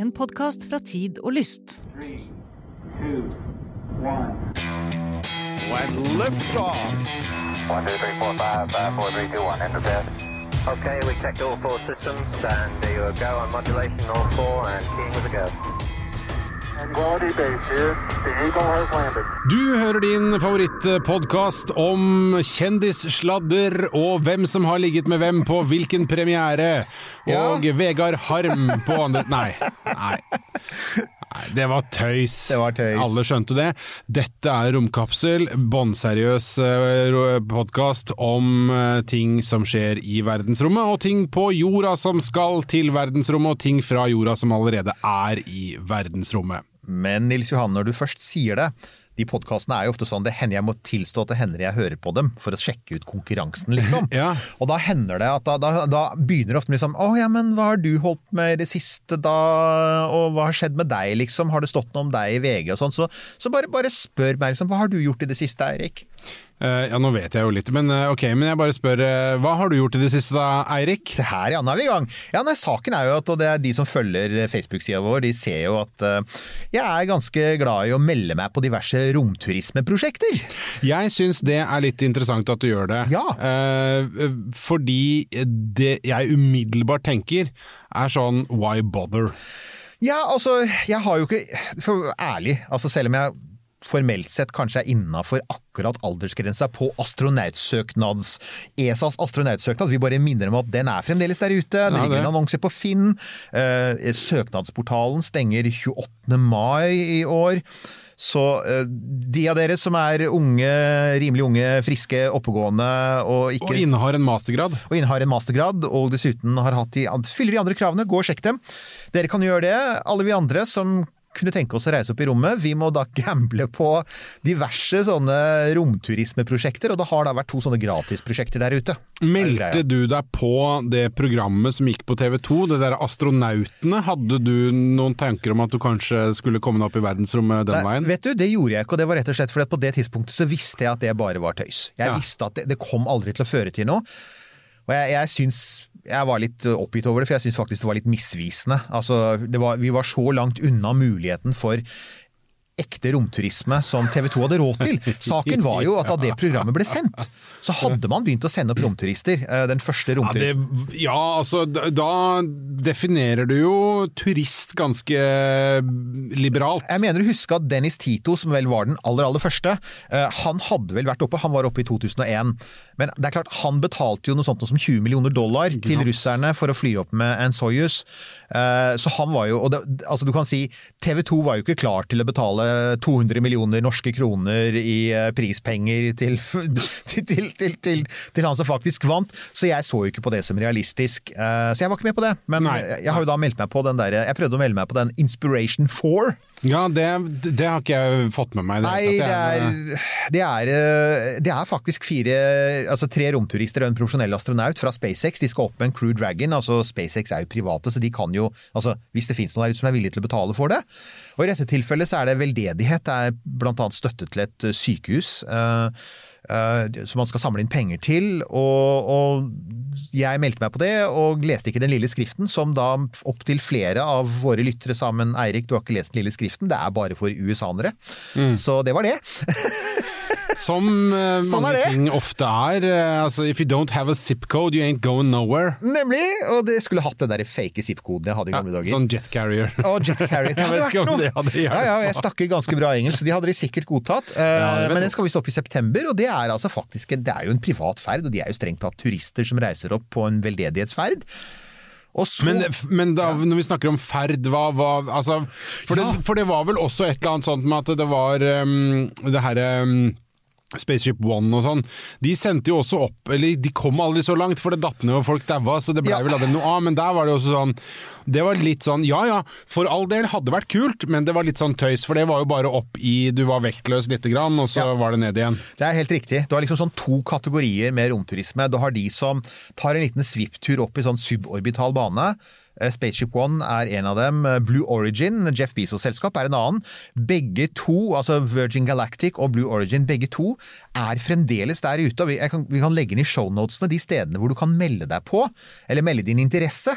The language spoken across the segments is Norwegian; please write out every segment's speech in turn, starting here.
En podkast fra Tid og Lyst. Three, two, one. two, three, four, five, five, four, three, two, one. Enter bed. Okay, we checked all four systems, and there you go on modulation, all four, and keying with a go. Du hører din favorittpodkast om kjendissladder og hvem som har ligget med hvem på hvilken premiere. Og Vegard Harm på andre Nei. Nei. Nei, det var tøys. Det var tøys. Alle skjønte det. Dette er Romkapsel, bånnseriøs podkast om eh, ting som skjer i verdensrommet, og ting på jorda som skal til verdensrommet, og ting fra jorda som allerede er i verdensrommet. Men Nils Johan, når du først sier det de podkastene er jo ofte sånn det hender jeg må tilstå at det hender jeg hører på dem for å sjekke ut konkurransen, liksom. Ja. Og da hender det at da, da, da begynner det ofte liksom Å ja, men hva har du holdt med i det siste, da? Og hva har skjedd med deg, liksom? Har det stått noe om deg i VG og sånn? Så, så bare, bare spør meg, liksom. Hva har du gjort i det siste, Eirik? Eh, ja, nå vet jeg jo litt, men eh, ok, men jeg bare spør eh, Hva har du gjort i det siste da, Eirik? Se her, ja, nå er vi i gang. Ja, nei, Saken er jo at, og det er de som følger Facebook-sida vår, de ser jo at uh, jeg er ganske glad i å melde meg på diverse romturismeprosjekter. Jeg syns det er litt interessant at du gjør det. Ja. Uh, fordi det jeg umiddelbart tenker, er sånn why bother? Ja, altså, jeg har jo ikke For ærlig, altså selv om jeg formelt sett kanskje er innafor akkurat aldersgrensa på astronautsøknads ESAs astronautsøknad. Vi bare minner om at den er fremdeles der ute. Det ligger en annonse på Finn. Eh, søknadsportalen stenger 28. mai i år. Så eh, de av dere som er unge, rimelig unge, friske, oppegående og ikke Og innehar en mastergrad. og innehar en mastergrad, og dessuten har hatt de, fyller de andre kravene, gå og sjekk dem. Dere kan gjøre det. Alle vi andre som kunne tenke oss å reise opp i rommet, vi må da gamble på diverse sånne romturismeprosjekter, og det har da vært to sånne gratisprosjekter der ute. Meldte du deg på det programmet som gikk på TV 2, det der Astronautene? Hadde du noen tanker om at du kanskje skulle komme deg opp i verdensrommet den Nei, veien? vet du, Det gjorde jeg ikke, og det var rett og slett fordi at på det tidspunktet så visste jeg at det bare var tøys. Jeg Ja. visste at det, det kom aldri til å føre til noe. Og jeg, jeg syns jeg var litt oppgitt over det, for jeg syns faktisk det var litt misvisende. Altså, var, vi var så langt unna muligheten for ekte romturisme som TV 2 hadde råd til. Saken var jo at da det programmet ble sendt, så hadde man begynt å sende opp romturister. Eh, Den første Ja, det, romturisten. ja, altså da, definerer du jo turist ganske liberalt. Jeg mener å huske at Dennis Tito, som vel var den aller aller første, eh, han hadde vel vært oppe, han var oppe i 2001. Men det er klart, han betalte jo noe sånt som 20 millioner dollar til russerne for å fly opp med en Soyuz. Eh, Så han var jo, og det, altså du kan si, TV 2 var jo ikke klar til å betale 200 millioner norske kroner i eh, prispenger til, til, til, til, han som faktisk vant, så jeg så jo ikke på det som realistisk. Eh, Så jeg var ikke med på det. Men Nei. jeg har jo da meldt meg på den der, jeg prøvde å melde meg på den Inspiration 4. Ja, det, det har ikke jeg fått med meg. Det Nei, det er, det er, eh, det er faktisk fire, altså tre romturister og en profesjonell astronaut fra SpaceX. De skal opp med en Crew Dragon. altså SpaceX er jo private, så de kan jo altså Hvis det finnes noen der ute som er villige til å betale for det. Og i dette tilfellet så er det veldedighet. Det er blant annet støtte til et eh, sykehus. eh, eh, som man skal samle inn penger til. Og, og jeg meldte meg på det, og leste ikke den lille skriften, som da opptil flere av våre lyttere sa men Eirik, du har ikke lest den lille skriften, det er bare for USA-ere. Så det var det. Som uh, Sånn mange ting ofte er. Uh, altså, if you don't have a zip code, you ain't going nowhere. Nemlig! Og det skulle hatt den der fake zip-koden jeg hadde i gamle dager. Sånn jet carrier. Oh, Jet Carrier. Det hadde vært noe. hadde. Ja, ja, jeg snakker ganske bra engelsk, så de hadde de sikkert godtatt. Uh, ja, men den skal visst opp i september, og det er altså faktisk det er jo en privat ferd, og de er jo strengt tatt turister som reiser opp på en veldedighetsferd. Så Men, men da, når vi snakker om ferd, hva, hva altså, for, Ja. det, for det var vel også et eller annet sånt med at det var um, det herre um, Spaceship One og sånn, de sendte jo også opp Eller de kom aldri så langt, for det datt ned og folk daua, så det blei Ja. vel aldri noe av. Men der var det også sånn Det var litt sånn Ja ja, for all del hadde vært kult, men det var litt sånn tøys, for det var jo bare opp i Du var vektløs lite grann, og så Ja. var det ned igjen. Det er helt riktig. Du har liksom sånn to kategorier med romturisme. Du har de som tar en liten svipptur opp i sånn suborbital bane. Eh, Spaceship One er en av dem. Eh, Blue Origin, Jeff Bezos selskap, er en annen. Begge to, altså Virgin Galactic og Blue Origin, begge to er fremdeles der ute. og Vi, kan, vi kan legge inn i shownotene de stedene hvor du kan melde deg på, eller melde din interesse.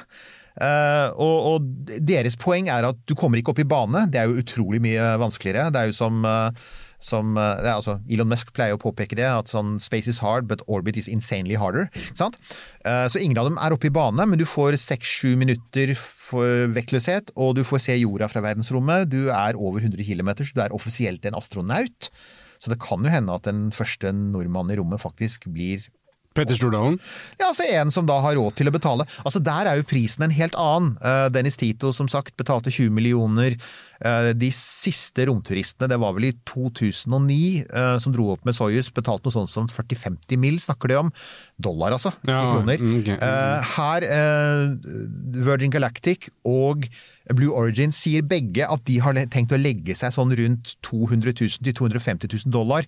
Uh, og, og deres poeng er at du kommer ikke opp i bane. Det er jo utrolig mye vanskeligere. Det er jo som, eh, som ja, er, altså, Elon Musk pleier å påpeke det, at sånn space is hard, but orbit is insanely harder. Eh, så ingen av dem er oppe i bane, men du får seks-sju minutter vektløshet, og du får se jorda fra verdensrommet. Du er over 100 km, så du er offisielt en astronaut. Så det kan jo hende at den første nordmannen i rommet faktisk blir Petter Stordalen? ja, altså en som da har råd til å betale. Altså Der er jo prisen en helt annen. Eh, Dennis Tito som sagt betalte 20 millioner. Eh, De siste romturistene, det var vel i 2009, eh, som dro opp med Soyuz, betalte noe sånt som 40-50 mill., snakker de om. Dollar, altså. Ja, kroner. Okay. ok. Eh, Her, Virgin Galactic og Blue Origin sier begge at de har tenkt å legge seg sånn rundt 200 000 til 250 000 dollar.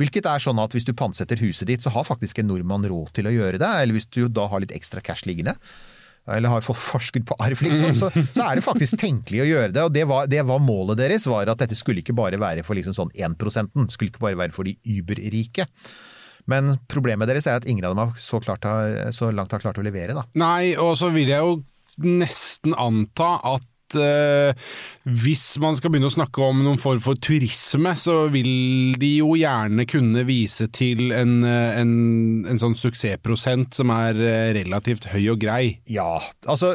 Hvilket er sånn at hvis du pantsetter huset ditt, så har faktisk en nordmann råd til å gjøre det. Eller hvis du da har litt ekstra cash liggende. Eller har fått forskudd på arv, liksom. Så, så er det faktisk tenkelig å gjøre det. Og det var, det var målet deres, var at dette skulle ikke bare være for liksom sånn 1 Det skulle ikke bare være for de überrike. Men problemet deres er at ingen av dem har så, klart har, så langt har klart å levere, da. Nei, og så vil jeg jo nesten anta at eh, hvis man skal begynne å snakke om noen form for turisme, så vil de jo gjerne kunne vise til en, eh, en, en sånn suksessprosent som er eh, relativt høy og grei. Ja, altså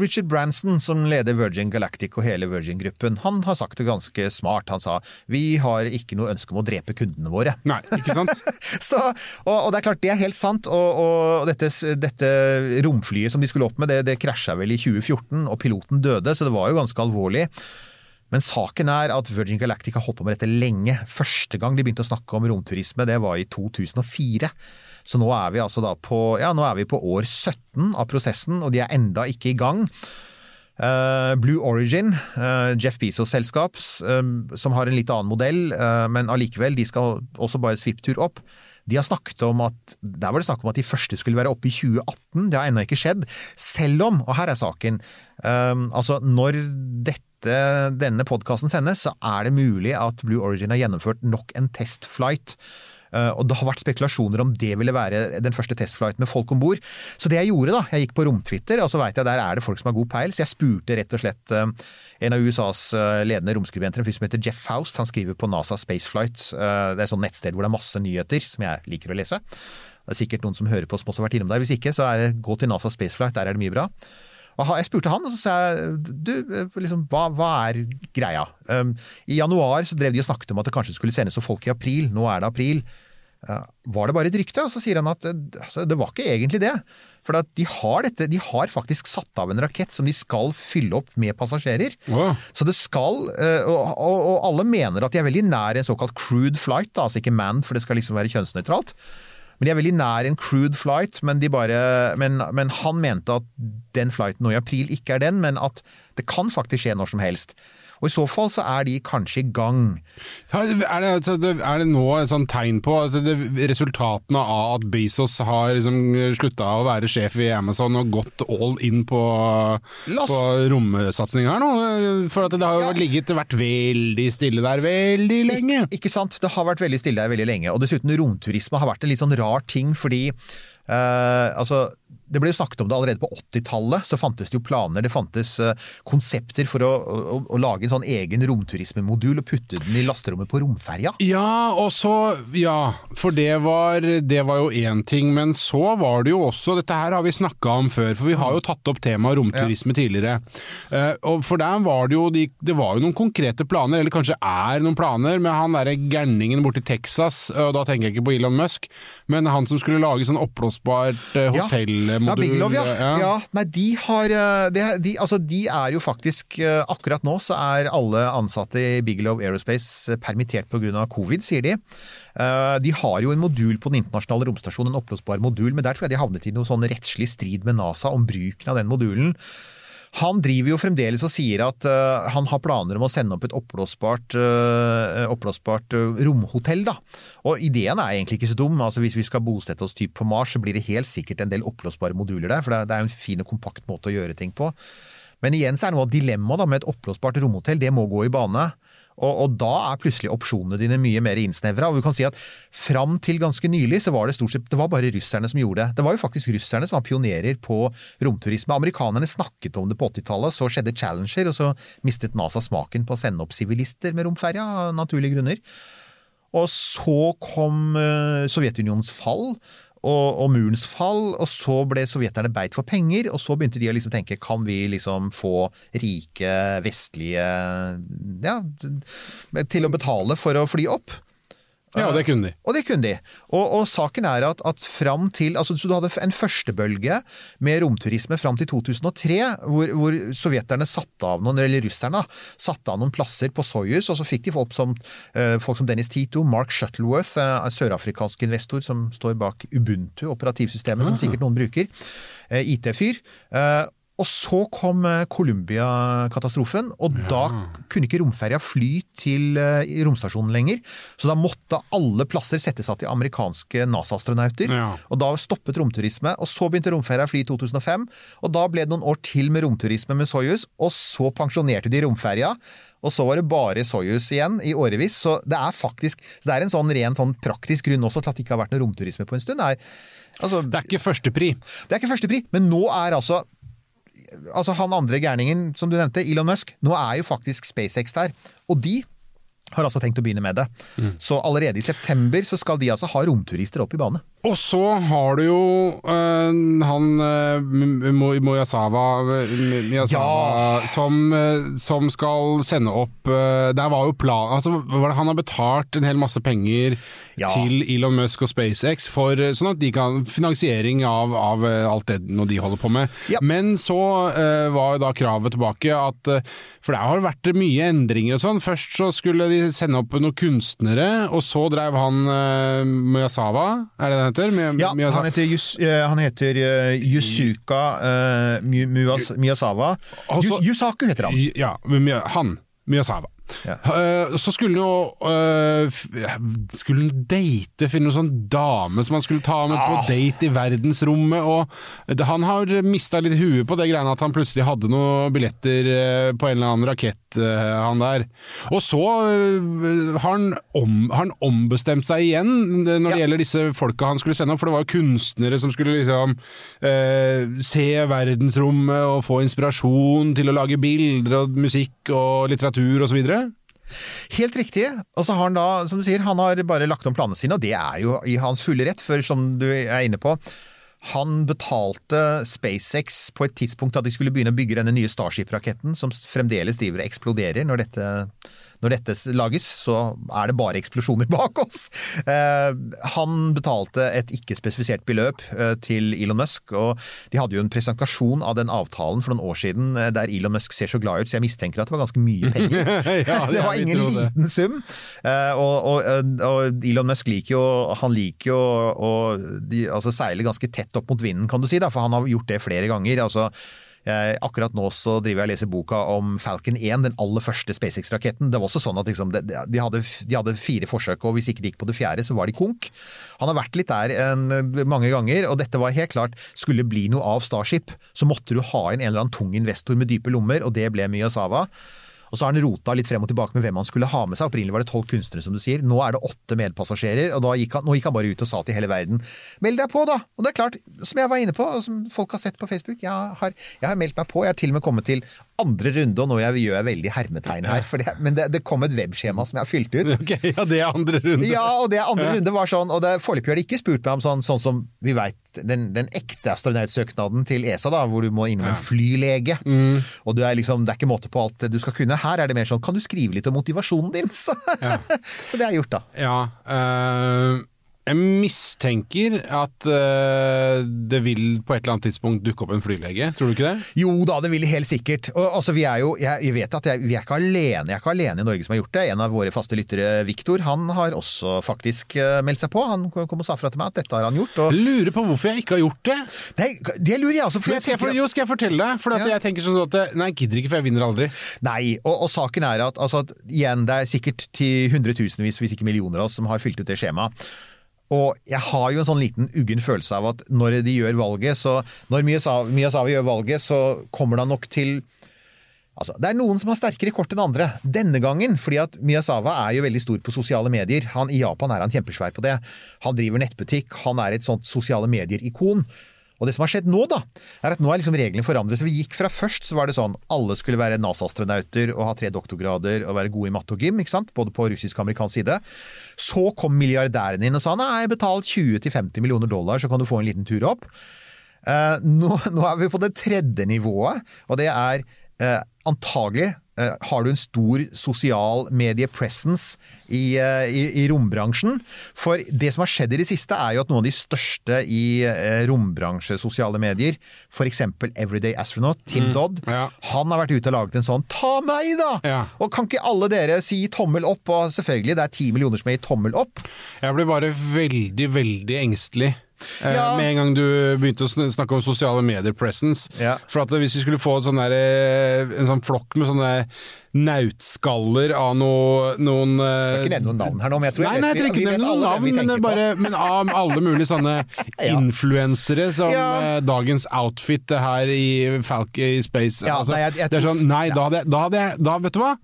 Richard Branson, som leder Virgin Galactic og hele Virgin-gruppen, han har sagt det ganske smart. Han sa vi har ikke noe ønske om å drepe kundene våre. Nei, ikke sant? Så, og, og det er klart, det er helt sant. Og, og dette, dette romflyet som de skulle opp med, det, det krasja vel i 2014, og piloten døde, så det var jo ganske alvorlig. Men saken er at Virgin Galactic har holdt på med dette lenge. Første gang de begynte å snakke om romturisme, det var i 2004. Så nå er vi altså da på, ja, nå er vi på år 17 av prosessen, og de er enda ikke i gang. Eh, Blue Origin, eh, Jeff Bezos' selskap, eh, som har en litt annen modell, men allikevel, de skal også bare svipptur opp. De har snakket om at, Der var det snakk om at de første skulle være oppe i 2018. Det har ennå ikke skjedd. Selv om, og her er saken, um, altså når dette, denne podkasten sendes, så er det mulig at Blue Origin har gjennomført nok en testflight. Eh, og det har vært spekulasjoner om det ville være den første testflight med folk om bord. Så det jeg gjorde, da, jeg gikk på romtwitter, og så veit jeg der er det folk som har god peil, så jeg spurte rett og slett eh, en av USAs eh, ledende romskribenter, en fyr som heter Jeff Faust, han skriver på NASA Spaceflight. Det er et sånt nettsted hvor det er masse nyheter som jeg liker å lese. Det er sikkert noen som hører på som også har vært innom der. Hvis ikke, så det gå til NASA Spaceflight, der er det mye bra. Jeg spurte han, og så sa jeg du, eh, liksom, hva, hva er greia? Um, I januar så drev de og snakket om at det kanskje skulle sendes for folk i april. Nå er det april. Uh, var det bare et rykte? Og så sier han at eh, altså, det var ikke egentlig det. For at de, har dette, de har faktisk satt av en rakett som de skal fylle opp med passasjerer. Wow. Så det skal, eh, og, og, og alle mener at de er veldig nær en såkalt crude flight, da, altså ikke manned, for det skal liksom være kjønnsnøytralt. Men de er veldig nær en crude flight, men, bare, men, men han mente at den flighten nå i april ikke er den, men at det kan faktisk skje når som helst. Og i så fall så er de kanskje i gang. Er det, altså, er det nå et sånt tegn på at det, resultatene av at Bezos har liksom slutta å være sjef i Amazon og gått all in på, La på romsatsing her nå? For at det har jo Ja. ligget vært veldig stille der veldig lenge. Ik ikke sant? Det har vært veldig stille der veldig lenge. Og dessuten, romturisme har vært en litt sånn rar ting, fordi Uh, altså det ble jo snakket om det allerede på 80-tallet. Så fantes det jo planer, det fantes eh, konsepter for å, å, å lage en sånn egen romturismemodul og putte den i lasterommet på romferja. Ja, og så Ja, for det var, det var jo én ting, men så var det jo også Dette her har vi snakka om før, for vi har jo tatt opp temaet romturisme tidligere. Eh, og For der var det jo de, Det var jo noen konkrete planer, eller kanskje er noen planer, med han derre gærningen borti Texas, og da tenker jeg ikke på Elon Musk, men han som skulle lage sånn oppblåsbart hotell. Ja. Hotellmodul. Ja, Bigelow, ja. ja. ja. Nei, de har eh, de, de, altså, de er jo faktisk eh, Akkurat nå så er alle ansatte i Bigelow Aerospace eh, permittert pga. covid, sier de. De har jo en modul på den internasjonale romstasjonen, en oppblåsbar modul, men der tror jeg de havnet i noe sånn rettslig strid med NASA om bruken av den modulen. Han driver jo fremdeles og sier at uh, han har planer om å sende opp et oppblåsbart, uh, oppblåsbart uh, romhotell. da. Og ideen er egentlig ikke så dum. altså Hvis vi skal bosette oss typ på Mars, så blir det helt sikkert en del oppblåsbare moduler der. For det er, en fin og kompakt måte å gjøre ting på. Men igjen så er noe av dilemmaet med et oppblåsbart romhotell, det må gå i bane. Og, og da er plutselig opsjonene dine mye mer innsnevra. Og vi kan si at fram til ganske nylig så var det stort sett det var bare russerne som gjorde det. Det var jo faktisk russerne som var pionerer på romturisme. Amerikanerne snakket om det på 80-tallet, så skjedde Challenger, og så mistet NASA smaken på å sende opp sivilister med romferja, av naturlige grunner. Og så kom eh, Sovjetunionens fall. Og, og murens fall, og så ble sovjeterne beit for penger, og så begynte de å liksom tenke kan vi liksom få rike, vestlige ja, til å betale for å fly opp? Ja, og det kunne de. Og det kunne de. Og, og saken er at, at fram til altså Så du hadde en førstebølge med romturisme fram til 2003, hvor, hvor sovjeterne satte av noen, eller russerne satte av noen plasser på Soyuz, og så fikk de folk som, eh, folk som Dennis Tito, Mark Shuttleworth, eh, en sørafrikansk investor som står bak Ubuntu, operativsystemet som sikkert noen bruker, eh, IT-fyr. Og så kom eh, Columbia-katastrofen, og da kunne ikke romferja fly til eh, romstasjonen lenger. Så da måtte alle plasser settes av til amerikanske NASA-astronauter. Ja. Og da stoppet romturisme. Og så begynte romferja å fly i 2005. Og da ble det noen år til med romturisme med Soyuz, og så pensjonerte de romferja. Og så var det bare Soyuz igjen i årevis. Så det er faktisk så det er en sånn ren sånn praktisk grunn også til at det ikke har vært noe romturisme på en stund. Er, altså, Det er ikke førstepri. det er ikke førstepri, men nå er altså Altså Han andre gærningen som du nevnte, Elon Musk, nå er jo faktisk SpaceX der. Og de har altså tenkt å begynne med det. Så allerede i september så skal de altså ha romturister opp i bane. Og så har du jo øh, han øh, Mo- Moyasawa, ja. Miyazawa som, øh, som skal sende opp Der var jo plan altså, var det- Han har betalt en hel masse penger Ja. til Elon Musk og SpaceX for sånn at de kan finansiering av, av alt det noe de holder på med. Ja. Men så var jo da kravet tilbake at For det har vært mye endringer og sånn. Først så skulle de sende opp noen kunstnere, og så drev han Miyazawa, er det det han heter? Mi- Ja, han heter, Yus, eh, han heter eh, Yusuka uh, Mu- Muas- Miyazawa. Altså- Yus, Yusaku heter han. Ja, han. Miyazawa. Ja. Eh, Så skulle han jo uh, Skulle han date, finne noen sånn dame som han skulle ta med på date i verdensrommet, og det, han har mista litt huet på det greiene at han plutselig hadde noen billetter eh, på en eller annen rakett, han der. Og så har han, om, har han ombestemt seg igjen når det Ja. gjelder disse folka han skulle sende opp, for det var jo kunstnere som skulle liksom eh, se verdensrommet og få inspirasjon til å lage bilder og musikk og litteratur osv. Helt riktig. Og så har han da, som du sier, han har bare lagt om planene sine, og det er jo i hans fulle rett, for som du er inne på han betalte SpaceX på et tidspunkt da de skulle begynne å bygge denne nye Starship-raketten, som fremdeles driver og eksploderer når dette, når dette lages, så er det bare eksplosjoner bak oss. Eh, han betalte et ikke spesifisert beløp eh, til Elon Musk, og de hadde jo en presentasjon av den avtalen for noen år siden eh, der Elon Musk ser så glad ut, så jeg mistenker at det var ganske mye penger. Ja, det var ingen det. liten sum. Eh, og, og, og Elon Musk liker jo Han liker jo å altså seile ganske tett opp mot vinden, kan du si, da, for han har gjort det flere ganger. altså eh, Akkurat nå så driver jeg og leser boka om Falcon 1, den aller første SpaceX-raketten. Det var også sånn at liksom, de, de, hadde, de hadde fire forsøk, og hvis ikke de gikk på det fjerde, så var de konk. Han har vært litt der en, mange ganger, og dette var helt klart Skulle bli noe av Starship, så måtte du ha inn en eller annen tung investor med dype lommer, og det ble Miyazawa. Og så har han rota litt frem og tilbake med hvem han skulle ha med seg. Opprinnelig var det tolv kunstnere, som du sier. Nå er det åtte medpassasjerer, og gikk han, nå gikk han bare ut og sa til hele verden meld deg på, da! Og det er klart, som jeg var inne på, og som folk har sett på Facebook, jeg har, jeg har meldt meg på. Jeg har til og med kommet til andre runde, og nå gjør jeg veldig hermetegn her, det, men det, det kom et webskjema som jeg har fylt ut. Ok, ja, det er andre runde. Ja, og det andre runde var sånn, og det- foreløpig har de ikke spurt meg om sånn, sånn som vi veit, den, den ekte astronautsøknaden til ESA, da, hvor du må innom en flylege. Og du er liksom, det er ikke måte på alt du skal kunne. Her er det mer sånn, kan du skrive litt om motivasjonen din? Så, så det er gjort, da. Ja, eh, jeg mistenker at uh, det vil på et eller annet tidspunkt dukke opp en flylege, tror du ikke det? Jo da, det vil helt sikkert. Og altså, vi er jo, jeg, jeg vet at jeg, vi er ikke alene. Jeg er ikke alene i Norge som har gjort det. En av våre faste lyttere, Viktor, han har også faktisk uh, meldt seg på. Han kom og sa fra til meg at dette har han gjort. Og lurer på hvorfor jeg ikke har gjort det. Nei, det lurer jeg også, på. Skal jeg, for, jo, skal jeg fortelle deg? For Ja. jeg tenker sånn at Nei, jeg gidder ikke, for jeg vinner aldri. Nei, og, og saken er at, altså, at igjen, det er sikkert til hundretusenvis, hvis ikke millioner av oss, som har fylt ut det skjemaet. Og jeg har jo en sånn liten uggen følelse av at når de gjør valget, så Når Miyazawa gjør valget, så kommer det nok til Altså, Det er noen som har sterkere kort enn andre. Denne gangen, fordi at Miyazawa er jo veldig stor på sosiale medier. Han, I Japan er han kjempesvær på det. Han driver nettbutikk, han er et sånt sosiale medier-ikon. Og det som har skjedd nå, da, er at nå er liksom reglene forandret. Så vi gikk fra først så var det sånn alle skulle være NASA-astronauter og ha tre doktorgrader og være gode i matte og gym, ikke sant? både på russisk og amerikansk side. Så kom milliardæren inn og sa nei, betal 20-50 millioner dollar, så kan du få en liten tur opp. Eh, nå, nå er vi på det tredje nivået, og det er eh, antagelig har du en stor sosial medie-presence i, eh, i, i rombransjen. For det som har skjedd i det siste, er jo at noen av de største i eh, rombransje, sosiale medier, f.eks. Everyday Astronaut, Tim Dodd, ja. han har vært ute og laget en sånn 'ta meg', da! Ja. Og kan ikke alle dere si tommel opp? Og selvfølgelig, det er ti millioner som gitt tommel opp. Jeg blir bare veldig, veldig engstelig. Eh, Ja. Med en gang du begynte å snakke om sosiale medier presence. Ja. For at hvis vi skulle få sånn der, eh, en sånn flokk med sånne nautskaller av noe, noen eh, Ikke nevne noen navn her nå, men jeg tror Nei, nei, jeg trenger ikke nevne noen navn, men, bare, men av alle mulige sånne Ja. influensere som Ja. eh, dagens outfit her i Falk i Space. Altså, nei, jeg- jeg det er sånn, nei, da hadde, jeg- da hadde jeg da, Vet du hva?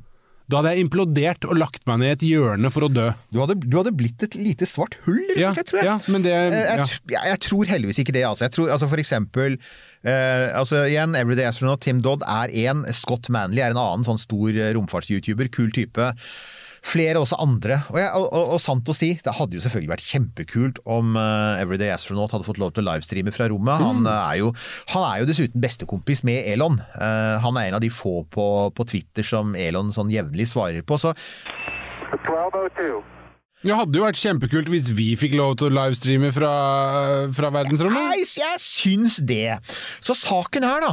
Da hadde jeg implodert og lagt meg ned i et hjørne for å dø. Du hadde, du hadde blitt et lite svart hull, rett Ja, og slett, tror jeg. ja, men det Eh, ja. jeg, jeg, tror heldigvis ikke det, altså. Jeg tror, altså for eksempel eh, altså igjen, Everyday Astronaut Tim Dodd er en, Scott Manley er en annen sånn stor eh, romfarts-youtuber, kul type. Flere også andre. Og, jeg, og, og, og sant å si, det hadde jo selvfølgelig vært kjempekult om uh, Everyday Astronaut hadde fått lov til å livestreame fra rommet. Han, Mm. eh, er, jo, han er jo dessuten bestekompis med Elon. Uh, han er en av de få på, på Twitter som Elon sånn jevnlig svarer på. Så Det hadde jo vært kjempekult hvis vi fikk lov til å livestreame fra, fra verdensrommet. Nei, jeg syns det. Så saken er da,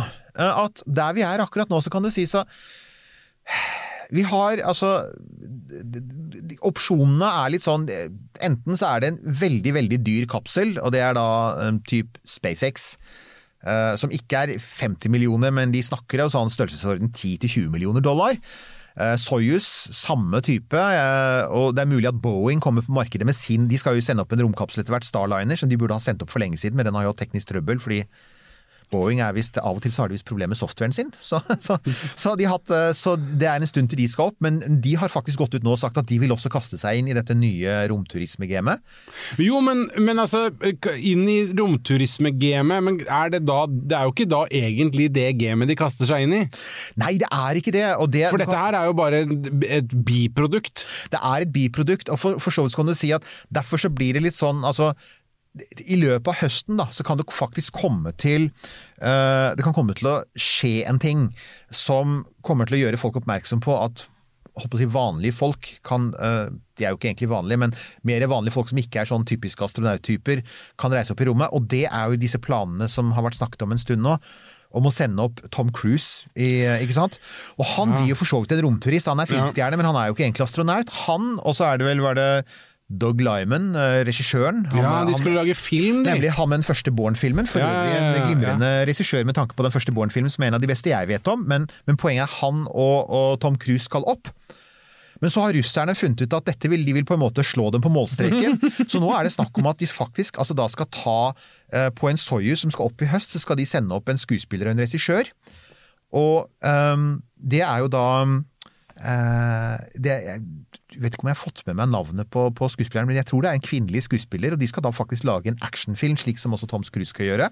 at der vi er akkurat nå, så kan du si så Vi har altså Opsjonene er litt sånn Enten så er det en veldig, veldig dyr kapsel, og det er da um, type SpaceX. Uh, som ikke er 50 millioner, men de snakker om sånn størrelsesorden 10-20 millioner dollar. Uh, Soyuz, samme type, Uh, og det er mulig at Boeing kommer på markedet med sin De skal jo sende opp en romkapsel etter hvert, Starliner, som de burde ha sendt opp for lenge siden, men den har jo hatt teknisk trøbbel fordi Boeing er visst, Av og til så har de visst problemer med softwaren sin. Så, så, så, de hatt, eh, så det er en stund til de skal opp, men de har faktisk gått ut nå og sagt at de vil også kaste seg inn i dette nye romturismegamet. Jo, men, men altså, inn i romturisme-gamet, men er det da Det er jo ikke da egentlig det gamet de kaster seg inn i? Nei, det er ikke det. Og det For dette her er jo bare et biprodukt. Det er et biprodukt, og for, for så vidt kan du si at derfor så blir det litt sånn altså i løpet av høsten da, så kan det faktisk komme til uh, Det kan komme til å skje en ting som kommer til å gjøre folk oppmerksom på at håper å si vanlige folk kan uh, De er jo ikke egentlig vanlige, men mer vanlige folk som ikke er sånn typiske astronauttyper, kan reise opp i rommet. Og det er jo disse planene som har vært snakket om en stund nå. Om å sende opp Tom Cruise, i, ikke sant? Og han blir jo for så vidt en romturist. Han er filmstjerne, men han er jo ikke egentlig astronaut. Han, og så er det vel var det Doug Lyman, eh, regissøren. Han- Ja, de han- skulle lage film, de. Nemlig han med den første Born-filmen. For Ja, ja, øvrig ja, en ja, glimrende regissør med tanke på den første Born-filmen, som er en av de beste jeg vet om. Men, men poenget er han og, og Tom Cruise skal opp. Men så har russerne funnet ut at dette vil, de vil på en måte slå dem på målstreken. Så nå er det snakk om at de faktisk altså da skal ta eh, På en Soyuz som skal opp i høst, så skal de sende opp en skuespiller og en regissør. Og eh, det er jo da eh, det, Jeg vet ikke om jeg har fått med meg navnet på, på skuespilleren, men jeg tror det er en kvinnelig skuespiller, og de skal da faktisk lage en actionfilm, slik som også Tom Cruise skal gjøre.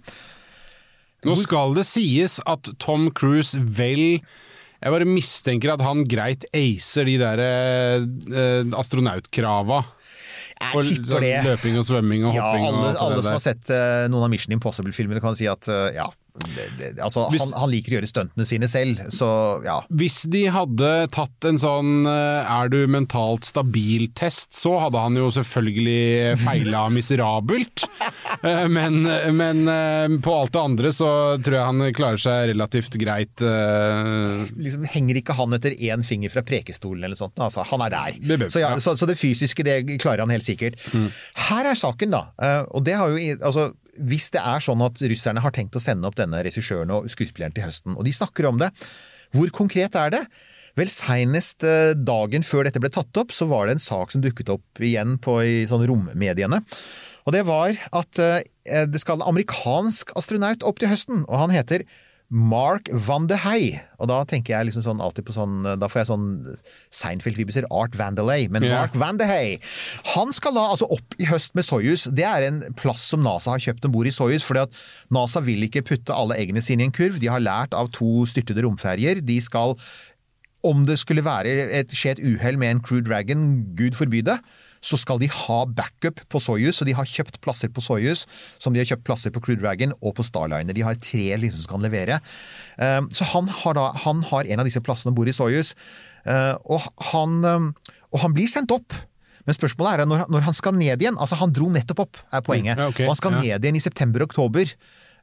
Nå skal det sies at Tom Cruise vel Jeg bare mistenker at han greit acer de der eh, astronautkrava. Jeg tipper sånn det. Løping og svømming og Ja, hopping alle, og alle som har sett uh, noen av Mission Impossible-filmene kan si at uh, ja, altså, Hvis- han, han liker å gjøre stuntene sine selv, så ja. Hvis de hadde tatt en sånn eh, 'er du mentalt stabil'-test, så hadde han jo selvfølgelig feila miserabelt. Eh, Men, men eh, på alt det andre så tror jeg han klarer seg relativt greit. Liksom henger ikke han etter én finger fra prekestolen eller sånt. Altså, han er der. Det bør- Så, ja, ja. så, så det fysiske det klarer han helt sikkert. Her er saken, da. Og det har jo altså, Hvis det er sånn at russerne har tenkt å sende opp denne regissøren og skuespilleren til høsten, og de snakker om det, hvor konkret er det? Vel, Seinest eh, dagen før dette ble tatt opp, så var det en sak som dukket opp igjen på i sånn rommediene. Og det var at eh, det skal en amerikansk astronaut opp til høsten, og han heter Mark van de Hei. Og da tenker jeg liksom sånn alltid på sånn Da får jeg sånn Seinfeld-vibuser. Art Vandelay. Men yeah. Mark van de Hei Han skal da altså opp i høst med Soyuz. Det er en plass som NASA har kjøpt om bord i Soyuz. fordi at NASA vil ikke putte alle eggene sine i en kurv. De har lært av to styrtede romferjer. De skal om det skulle være et, skje et uhell med en Crew Dragon, gud forby det, så skal de ha backup på Soyuz, så de har kjøpt plasser på Soyuz, som de har kjøpt plasser på Crew Dragon og på Starliner. De har tre liksom som kan levere. Um, så han har, da, han har en av disse plassene og bor i Soyuz, uh, og, han, um, og han blir sendt opp. Men spørsmålet er når, når han skal ned igjen. altså Han dro nettopp opp, er poenget. Ja, okay, og han skal ja. ned igjen i september-oktober.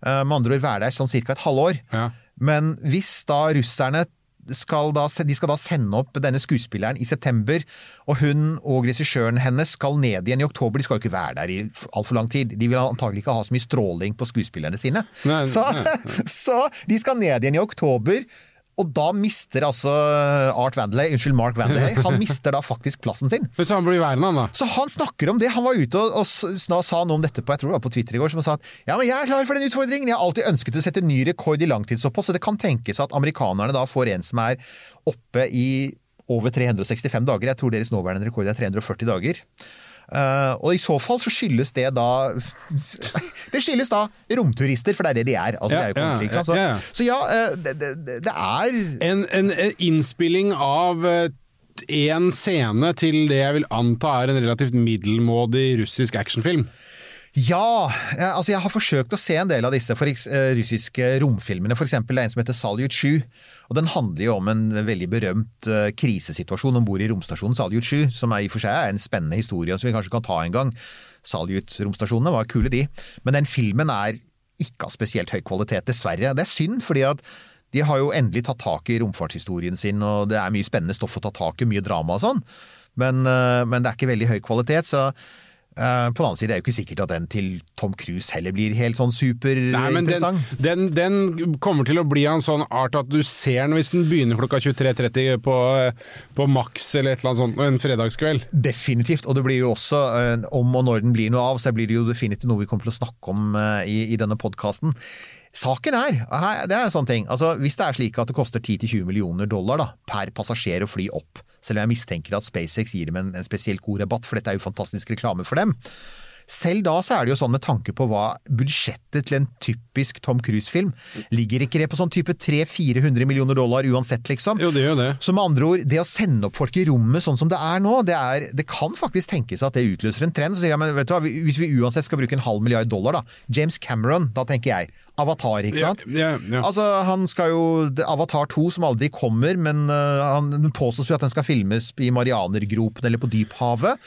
Med andre ord være der sånn ca. et halvår. Ja. Men hvis da russerne skal da, de skal da sende opp denne skuespilleren i september, og hun og regissøren hennes skal ned igjen i oktober. De skal jo ikke være der i altfor lang tid. De vil antagelig ikke ha så mye stråling på skuespillerne sine. Nei, så, nei, så de skal ned igjen i oktober. Og da mister altså Art Vandley, unnskyld, Mark Vandley, han mister da faktisk plassen sin. Så han blir værende, han da? Så han snakker om det. Han var ute og, og sa noe om dette på jeg tror det var på Twitter i går, som sa at ja, men jeg er klar for den utfordringen. Jeg har alltid ønsket å sette ny rekord i langtidsopphold, så det kan tenkes at amerikanerne da får en som er oppe i over 365 dager. Jeg tror deres nåværende rekord er 340 dager. Eh, og i så fall så skyldes det da Det skyldes da romturister, for det er det de er. Altså, Ja, det er jo konflikt, ja? Så, ja, eh, det, det, det er En, en, en innspilling av én en scene til det jeg vil anta er en relativt middelmådig russisk actionfilm. Ja! eh, Altså jeg har forsøkt å se en del av disse for, eh, russiske romfilmene. For eksempel en som heter Salyut 7. Og den handler jo om en veldig berømt eh, krisesituasjon om bord i romstasjonen Salyut 7, som er, i og for seg er en spennende historie som vi kanskje kan ta en gang. Salyut-romstasjonene var kule, de. Men den filmen er ikke av spesielt høy kvalitet, dessverre. Det er synd, fordi at de har jo endelig tatt tak i romfartshistorien sin, og det er mye spennende stoff å ta tak i, mye drama og sånn. Men, men det er ikke veldig høy kvalitet, så eh, på den annen side er det jo ikke sikkert at den til Tom Cruise heller blir helt sånn men den, den, den kommer til å bli av en sånn art at du ser den hvis den begynner klokka 23.30 på, på Max eller et eller annet sånt en fredagskveld. Definitivt, og det blir jo også, eh, om og når den blir noe av, så blir det jo definitivt noe vi kommer til å snakke om eh, i, i denne podkasten. Saken er, det er en sånn ting, altså hvis det er slik at det koster 10-20 millioner dollar da, per passasjer å fly opp, selv om jeg mistenker at SpaceX gir dem en, en spesielt god rabatt, for dette er jo fantastisk reklame for dem, selv da så er det jo sånn med tanke på hva budsjettet til en typisk Tom Cruise-film, ligger ikke det på sånn type 300-400 millioner dollar uansett, liksom? Jo, det gjør det. Så med andre ord, det å sende opp folk i rommet sånn som det er nå, det, er, det kan faktisk tenkes at det utløser en trend. Så sier jeg, men vet du hva, hvis vi uansett skal bruke en halv milliard dollar, da. James Cameron, da tenker jeg. Avatar, ikke sant? Ja, ja. Altså, han skal jo Avatar 2, som aldri kommer, men uh, han påstås jo at den skal filmes i Marianergropen eller på dyphavet.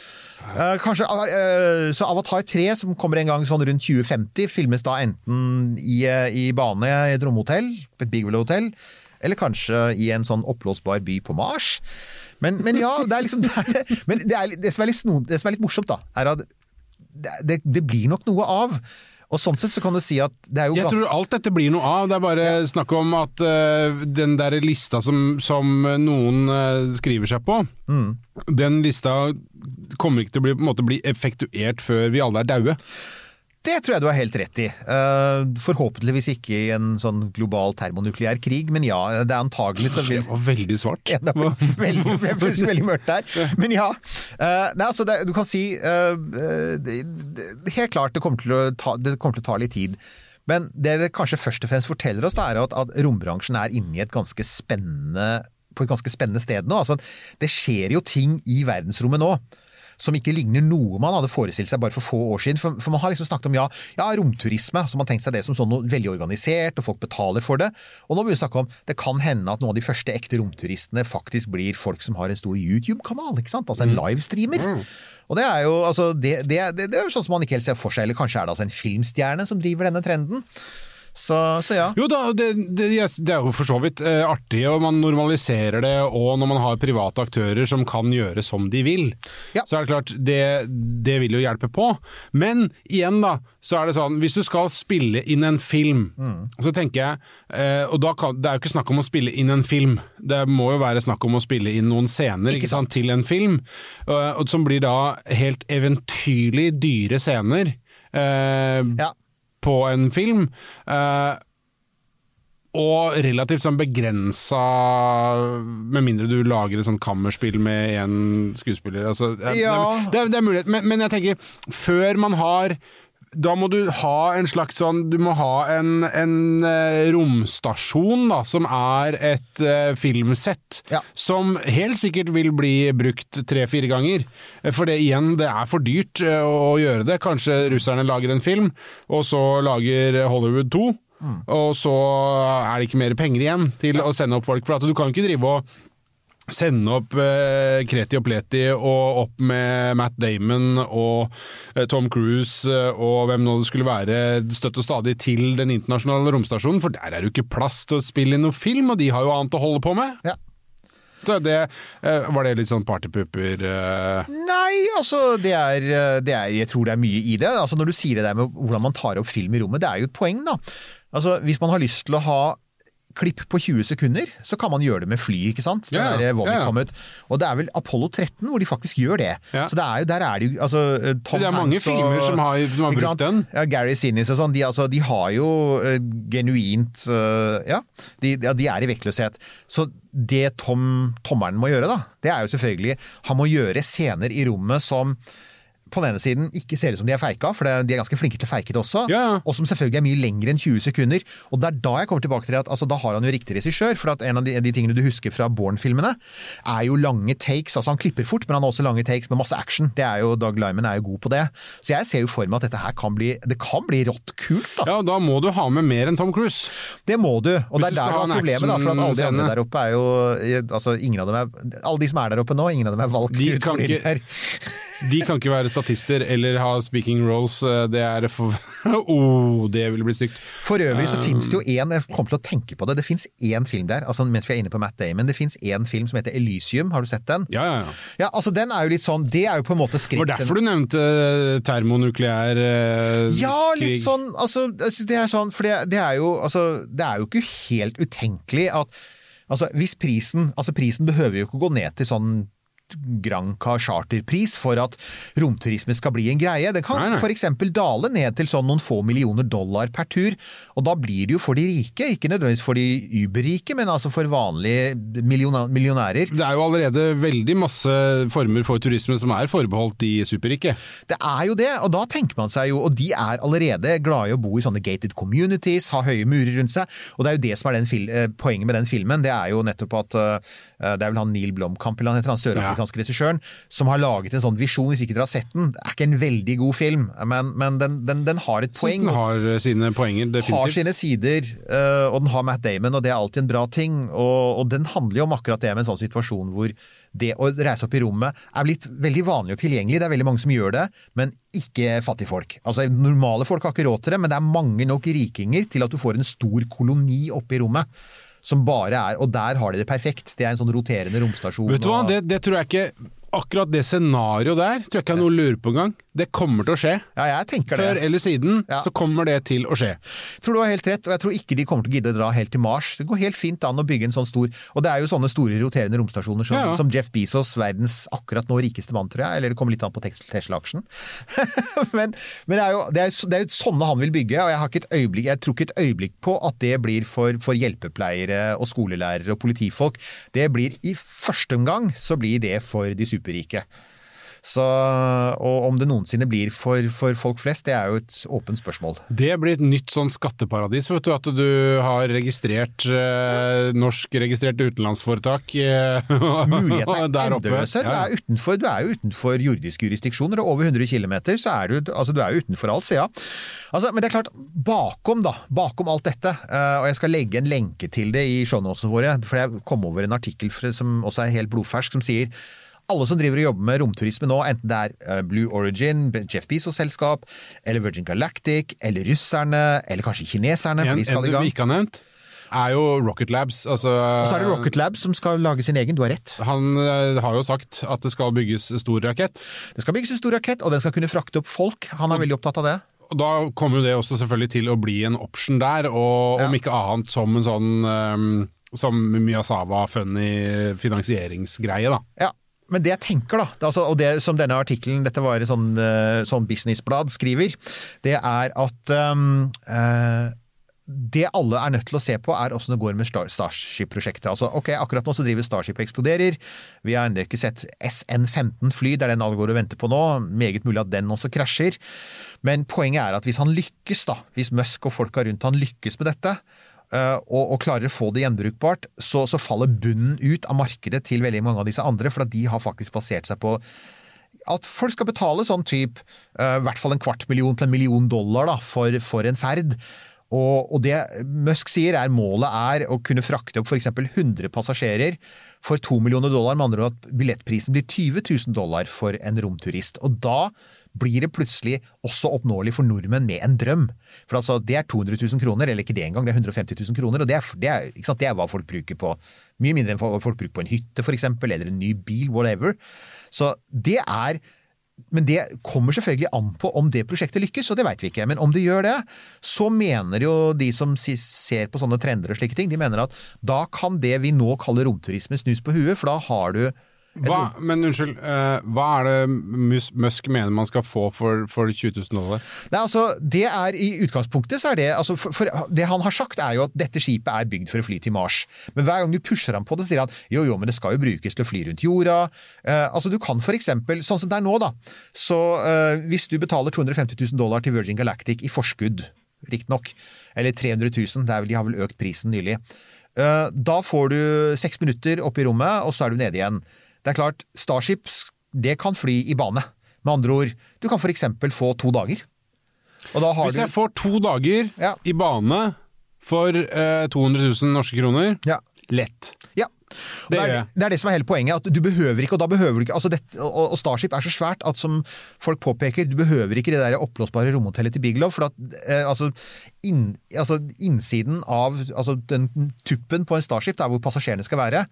Eh, kanskje, uh, så Avatar 3, som kommer en gang sånn rundt 2050, filmes da enten i, eh, i bane i et romhotell, et Big Willow-hotell, eller kanskje i en sånn oppblåsbar by på Mars. Men, men ja, det er liksom det, er, men det, er, det, som er litt det som er litt morsomt, da, er at det, det blir nok noe av. Og sånn sett så kan du si at det er jo Jeg tror alt dette blir noe av. Det er bare snakk om at uh, den der lista som, som noen uh, skriver seg på, Mm. den lista kommer ikke til å bli, måte, bli effektuert før vi alle er daue. Det tror jeg du har helt rett i. Eh, forhåpentligvis ikke i en sånn global termonukleær krig, men ja, det er antagelig så vil Det var veldig svart. Ja, det ble veldig, plutselig veldig mørkt der. Men ja. eh, nei, altså det, du kan si eh, Helt klart det kommer, til å ta, det kommer til å ta litt tid. Men det det kanskje først og fremst forteller oss, det er at, at rombransjen er inne i et ganske spennende på et ganske spennende sted nå. Altså, det skjer jo ting i verdensrommet nå som ikke ligner noe man hadde forestilt seg bare for få år siden. For, for man har liksom snakket om ja, ja, romturisme, så man tenkt seg det som sånn noe veldig organisert, og folk betaler for det. Og nå begynner vi å snakke om det kan hende at noen av de første ekte romturistene faktisk blir folk som har en stor YouTube-kanal, ikke sant? Altså en livestreamer. Og det er jo altså, det, det, det, det er jo sånn som man ikke helt ser for seg, eller kanskje er det altså en filmstjerne som driver denne trenden. Så, så ja. Jo da, det, det, det er jo for så vidt eh, artig, og man normaliserer det, og når man har private aktører som kan gjøre som de vil, Ja. så er det klart, det, det vil jo hjelpe på. Men igjen da, så er det sånn, hvis du skal spille inn en film, så tenker jeg, eh, og da kan, det er jo ikke snakk om å spille inn en film, det må jo være snakk om å spille inn noen scener, Ikke sant, til en film, og som blir da helt eventyrlig dyre scener, eh, ja. På en film. Eh, og relativt sånn begrensa Med mindre du lager et sånt kammerspill med én skuespiller. Altså, Ja. det, er- det er mulighet, men, men jeg tenker, før man har da må du ha en slags sånn Du må ha en, en eh, romstasjon da, som er et uh, filmsett. Ja. Som helt sikkert vil bli brukt tre-fire ganger. For det igjen, det er for dyrt uh, å gjøre det. Kanskje russerne lager en film, og så lager Hollywood to. Og så er det ikke mer penger igjen til å sende opp folk. For at du kan ikke drive og sende opp eh, Kreti og Pleti og opp med Matt Damon og eh, Tom Cruise eh, og hvem nå det skulle være støtt og stadig til den internasjonale romstasjonen, for der er det jo ikke plass til å spille inn noe film, og de har jo annet å holde på med. Ja. Så det, eh, Var det litt sånn partypooper eh, Nei, altså det er, det er Jeg tror det er mye i det. Altså Når du sier det der med hvordan man tar opp film i rommet, det er jo et poeng, da. Altså Hvis man har lyst til å ha klipp på 20 sekunder, så kan man gjøre det med fly, ikke sant? Det Ja, ja. der Ja, ja. kom ut. Og det er vel Apollo 13 hvor de faktisk gjør det. Så det er jo, der er det jo altså, Tom Det er mange Hanks og- filmer som har- som har brukt den. Ja, Gary Sinnis og sånn, de, altså, de har jo uh, genuint uh, Ja, de, de er i vektløshet. Så det Tom tommeren må gjøre, da, det er jo selvfølgelig Han må gjøre scener i rommet som på den ene siden ikke ser ut som de er feika, for det- de er ganske flinke til å feike det også. Ja. Og som selvfølgelig er mye lengre enn 20 sekunder. Og det er da jeg kommer tilbake til at altså, da har han jo riktig regissør. For at en av de, de tingene du husker fra Bourne-filmene, er jo lange takes. Altså han klipper fort, men han har også lange takes med masse action. Det er jo, Doug Lyman er jo god på det. Så jeg ser jo for meg at dette her kan bli Det kan bli rått kult, da. Ja, da må du ha med mer enn Tom Cruise. Det må du. Og Hvis det er der du har problemet, da. For at alle de andre der oppe er jo Altså, ingen av dem er Alle de som er der oppe nå, ingen av dem er valgt De ut ikke- de kan ikke være statister eller ha speaking roles. eh, Det er for oh, det ville bli stygt. For øvrig så Um, finnes det jo én Jeg kommer til å tenke på det. Det fins én film der, altså mens vi er inne på Matt Damon. Det fins én film som heter Elysium. Har du sett den? Ja, ja, ja. Ja, altså Den er jo litt sånn Det er jo på en måte Det var derfor du nevnte eh, termonukleær eh, Ja, krig. litt sånn altså, Det er sånn, for det, det er jo altså, Det er jo ikke helt utenkelig at Altså, hvis prisen Altså, prisen behøver jo ikke gå ned til sånn Granca charterpris for at romturisme skal bli en greie. Det kan eksempel dale ned til sånn noen få millioner dollar per tur, og da blir det jo for de rike, ikke nødvendigvis for de überrike, men altså for vanlige millionærer. Det er jo allerede veldig masse former for turisme som er forbeholdt de superrike. Det er jo det, og da tenker man seg jo, og de er allerede glade i å bo i sånne gated communities, ha høye murer rundt seg, og det er jo det som er den eh, poenget med den filmen, det er jo nettopp at eh, det er vel han Neil Blomkamp, eller han heter han sørafrikanske regissøren, som har laget en sånn visjon, hvis ikke dere har sett den. Det er ikke en veldig god film, men, men den, den, den har et poeng. den har eh, sine poenger, definitivt. har sine sider, eh, og den har Matt Damon, og det er alltid en bra ting. Og, og den handler jo om akkurat det med en sånn situasjon hvor det å reise opp i rommet er blitt veldig vanlig og tilgjengelig. Det er veldig mange som gjør det, men ikke fattigfolk. Altså, normale folk har ikke råd til det, men det er mange nok rikinger til at du får en stor koloni oppe i rommet. Som bare er, Og der har de det perfekt. Det er en sånn roterende romstasjon. Vet du hva, det, det tror jeg ikke Akkurat det scenarioet der tror jeg ikke er noe å lure på engang. Det kommer til å skje. Ja, jeg tenker Før eller siden Ja. så kommer det til å skje. Jeg tror du har helt rett, og jeg tror ikke de kommer til å gidde å dra helt til Mars. Det går helt fint an å bygge en sånn stor Og det er jo sånne store roterende romstasjoner som, Ja, ja. som Jeff Bezos, verdens akkurat nå rikeste mann, tror jeg. Eller det kommer litt an på Tesla-aksjen. men men det, er jo, det, er, jo- det er jo sånne han vil bygge, og jeg, har ikke et øyeblikk, jeg tror ikke et øyeblikk på at det blir for, for hjelpepleiere og skolelærere og politifolk. Det blir i første omgang så blir det for de superrike. Så, og om det noensinne blir for, for folk flest, det er jo et åpent spørsmål. Det blir et nytt sånn skatteparadis, vet du. At du har registrert eh, norskregistrerte utenlandsforetak eh, Mulighetene er endeløse. Du, er utenfor, du er jo utenfor jordiske jurisdiksjoner, og over 100 km så er du, altså, du er jo utenfor alt, så ja. Altså, men det er klart, bakom da, bakom alt dette, eh, og jeg skal legge en lenke til det i shownotene våre, for jeg kom over en artikkel som også er helt blodfersk, som sier alle som driver og jobber med romturisme nå, enten det er eh, Blue Origin, Jeff Bezos-selskap, eller Virgin Galactic, eller russerne, eller kanskje kineserne, for En, de skal en i du gang. ikke har nevnt, er jo Rocket Labs. Altså, Og så er det Rocket Labs som skal lage sin egen, du har rett. Han eh, har jo sagt at det skal bygges stor rakett. Det skal bygges en stor rakett, og den skal kunne frakte opp folk. Han er veldig opptatt av det. Og da kommer jo det også selvfølgelig til å bli en option der, og Ja. om ikke annet som en sånn um, som Miyazawa-funny finansieringsgreie, da. Ja. Men det jeg tenker, da, altså, og det som denne artikkelen, dette var et sånn, eh, sånn businessblad, skriver, det er at um, uh, det alle er nødt til å se på, er åssen det går med Star- Starship-prosjektet. Altså, ok, Akkurat nå så driver Starship og eksploderer. Vi har ennå ikke sett SN15-fly, det er den alle går og venter på nå. Meget mulig at den også krasjer. Men poenget er at hvis han lykkes, da, hvis Musk og folka rundt han lykkes med dette, og, og klarer å få det gjenbrukbart, så, så faller bunnen ut av markedet til veldig mange av disse andre, for at de har faktisk basert seg på at folk skal betale sånn type uh, i hvert fall en kvart million til en million dollar da, for, for en ferd. Og, og det Musk sier er målet er å kunne frakte opp f.eks. 100 passasjerer for 2 millioner dollar, med andre ord at billettprisen blir 20 000 dollar for en romturist. Og da blir det plutselig også oppnåelig for nordmenn med en drøm. For altså, det er 200 000 kroner, eller ikke det engang, det er 150 000 kroner. Og det er, det er, sant, det er hva folk bruker på Mye mindre enn folk bruker på en hytte, for eksempel, eller en ny bil, whatever. Så det er men det kommer selvfølgelig an på om det prosjektet lykkes, og det veit vi ikke. Men om det gjør det, så mener jo de som ser på sånne trender og slike ting, de mener at da kan det vi nå kaller romturisme snus på huet, for da har du Hva, men unnskyld, uh, hva er det Musk mener man skal få for, for 20 000 dollar? Nei, altså, det er I utgangspunktet så er det altså, for, for Det han har sagt, er jo at dette skipet er bygd for å fly til Mars. Men hver gang du pusher ham på det, sier han jo jo, men det skal jo brukes til å fly rundt jorda. Uh, altså, Du kan for eksempel, sånn som det er nå, da. Så uh, hvis du betaler 250 000 dollar til Virgin Galactic i forskudd, riktignok, eller 300 000, det er vel, de har vel økt prisen nylig, da får du seks minutter opp i rommet, og så er du nede igjen. Det er klart, Starship det kan fly i bane. Med andre ord, du kan for eksempel få to dager. Og da har Hvis du jeg får to dager Ja. i bane for eh, 200 000 norske kroner, Ja. lett. Ja. Det er, det er det som er hele poenget. at Du behøver ikke, og da behøver du ikke altså det, og, og Starship er så svært at som folk påpeker, du behøver ikke det der oppblåsbare romhotellet til Bigelow. For at, eh, altså, inn, altså innsiden av altså den tuppen på en Starship, der hvor passasjerene skal være,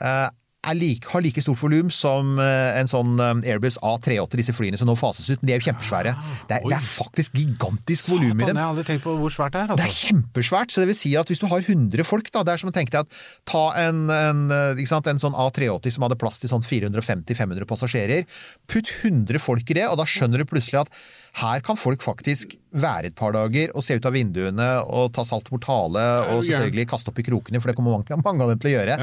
eh, like, har like stort volum som eh, en sånn eh, Airbus A380, disse flyene som nå fases ut. Men de er jo kjempesvære. Det er, det er faktisk gigantisk volum i dem. jeg har aldri tenkt på hvor svært det er. Det er Altså. kjempesvært, så det vil si at hvis du har 100 folk, da, det er som å tenke deg at ta en, en, eh, sant, en sånn A380 som hadde plass til sånn 450-500 passasjerer, putt 100 folk i det, og da skjønner du plutselig at her kan folk faktisk være et par dager og se ut av vinduene og ta salt mortale og selvfølgelig kaste opp i krokene, for det kommer mange, mange av dem til å gjøre.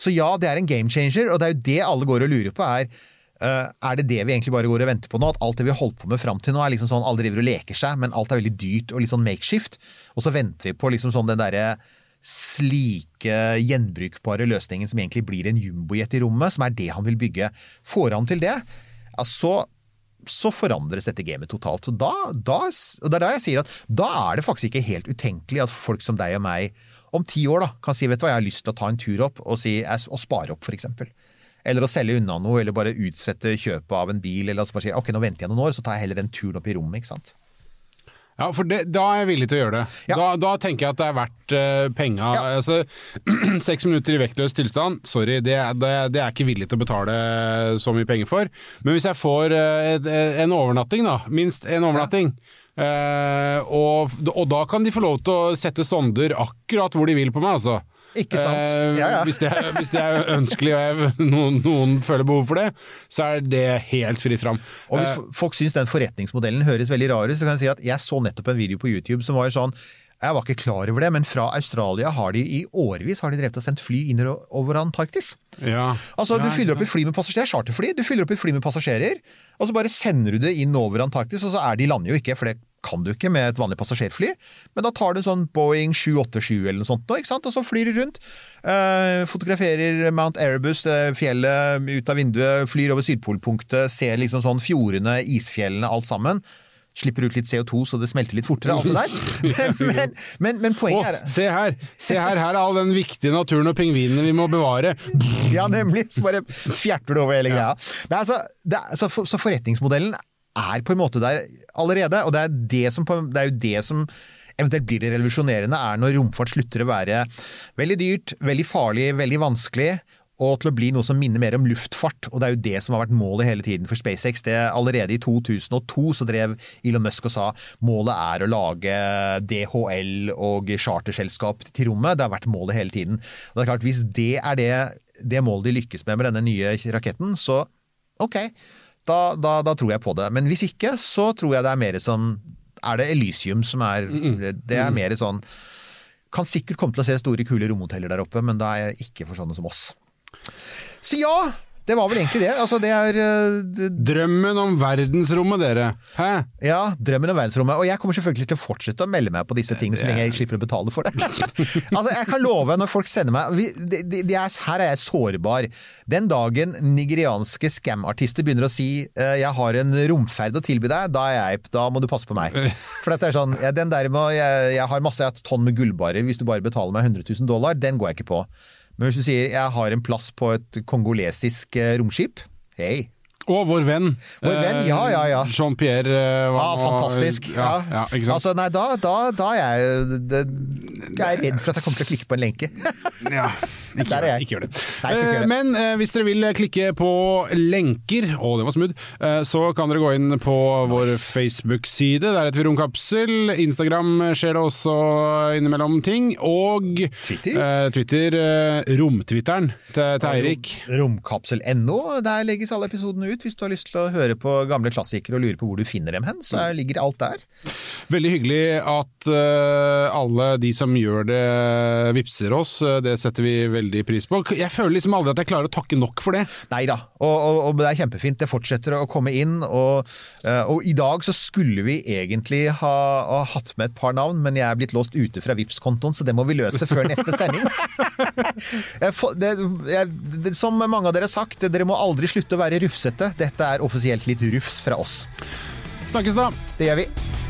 Så ja, det er en game changer, og det er jo det alle går og lurer på er Uh, er det det vi egentlig bare går og venter på nå? At alt det vi har holdt på med fram til nå, er liksom sånn alle driver og leker seg, men alt er veldig dyrt og litt sånn makeshift. Og så venter vi på liksom sånn den derre slike gjenbrukbare løsningen som egentlig blir en jumbojet i rommet, som er det han vil bygge. Får han til det, ja, så, så forandres dette gamet totalt. Og, da, da, og det er da jeg sier at da er det faktisk ikke helt utenkelig at folk som deg og meg om ti år da, kan si vet du hva, jeg har lyst til å ta en tur opp og, si, og spare opp, eksempel. Eller å selge unna noe, eller bare utsette kjøpet av en bil. Eller altså bare si ok, nå venter jeg noen år, så tar jeg heller den turen opp i rommet. ikke sant? Ja, for det, da er jeg villig til å gjøre det. Ja. Da, da tenker jeg at det er verdt uh, penga. Ja. Altså, Seks minutter i vektløs tilstand, sorry, det, det, det er ikke villig til å betale så mye penger for. Men hvis jeg får uh, et, en overnatting, da, minst en overnatting, eh, og, og da kan de få lov til å sette sonder akkurat hvor de vil på meg, altså. Ikke sant? Eh, Ja, ja. Hvis, det er, hvis det er ønskelig og jeg, noen, noen føler behov for det, så er det helt fritt fram. Og hvis Eh, folk syns den forretningsmodellen høres veldig rar ut, så kan jeg si at jeg så nettopp en video på YouTube som var sånn jeg var ikke klar over det, men fra Australia har de i årevis har de drevet og sendt fly inn over Antarktis. ja. Altså, Du fyller opp et fly med passasjerer, charterfly, du fyller opp et fly med passasjerer, og så bare sender du det inn over Antarktis, og så er de lander jo ikke, for det kan du ikke med et vanlig passasjerfly, men da tar du sånn Boeing 787 eller noe sånt, ikke sant? og så flyr du rundt. eh, fotograferer Mount Erebus, fjellet ut av vinduet, flyr over Sydpolpunktet, ser liksom sånn fjordene, isfjellene, alt sammen. Slipper ut litt CO2 så det smelter litt fortere, alt det der. Men, men, men, men poenget er se her! Se her, her er all den viktige naturen og pingvinene vi må bevare. Ja, nemlig. Så bare fjerter du over hele greia. Nei, altså, er, så, for, så forretningsmodellen er på en måte der allerede, og det er, det som, det er jo det som eventuelt blir det revolusjonerende, er når romfart slutter å være veldig dyrt, veldig farlig, veldig vanskelig. Og til å bli noe som minner mer om luftfart, og det er jo det som har vært målet hele tiden for SpaceX. Det, allerede i 2002 så drev Elon Musk og sa målet er å lage DHL og charterselskap til rommet. Det har vært målet hele tiden. Og det er klart, Hvis det er det, det målet de lykkes med med denne nye raketten, så ok, da, da, da tror jeg på det. Men hvis ikke, så tror jeg det er mer som Er det Elysium som er Det er mer sånn kan sikkert komme til å se store, kule romhoteller der oppe, men da er ikke for sånne som oss. Så ja, det var vel egentlig det. Altså, det er eh, Drømmen om verdensrommet, dere. Hæ? Ja, drømmen om verdensrommet. Og jeg kommer selvfølgelig til å fortsette å melde meg på disse tingene så lenge jeg slipper å betale for det. altså, Jeg kan love når folk sender meg vi, de, de, de er, Her er jeg sårbar. Den dagen nigerianske scam-artister begynner å si uh, 'jeg har en romferd å tilby deg', da, er jeg, da må du passe på meg. For dette er sånn, ja, den der med jeg, jeg har masse jeg har tonn med gullbarer, hvis du bare betaler meg 100 000 dollar, den går jeg ikke på. Men hvis du sier 'jeg har en plass på et kongolesisk eh, romskip', hei. Og vår venn. Vår venn, eh, ja, ja, ja. Jean-Pierre eh, Ja, var fantastisk. Ja, ja, ikke sant? Altså, nei, da, da, da er jeg det, Jeg er redd for at jeg kommer til å klikke på en lenke. Ja, ikke, Der er gjør- jeg. ikke gjør det. Nei, ikke gjøre Eh, det. Men eh, hvis dere vil klikke på lenker, å det var smooth, eh, så kan dere gå inn på vår Facebook-side. Der heter vi Romkapsel. Instagram skjer det også innimellom ting. Og Twitter. eh, Twitter eh, Romtwitteren til, til Eirik. Romkapsel.no. Der legges alle episodene ut. Hvis du har lyst til å høre på gamle klassikere og lurer på hvor du finner dem hen, så er- ligger alt der. Veldig hyggelig at uh, alle de som gjør det, vipser oss. Eh, Det setter vi veldig pris på. Jeg føler liksom aldri at jeg klarer å takke nok for det. Nei da, og, og, og det er kjempefint. Det fortsetter å komme inn. Og, eh, og i dag så skulle vi egentlig ha, ha hatt med et par navn, men jeg er blitt låst ute fra vips kontoen så det må vi løse før neste sending. Det, jeg, det, som mange av dere har sagt, dere må aldri slutte å være rufsete. Dette er offisielt litt rufs fra oss. Snakkes da! Det gjør vi.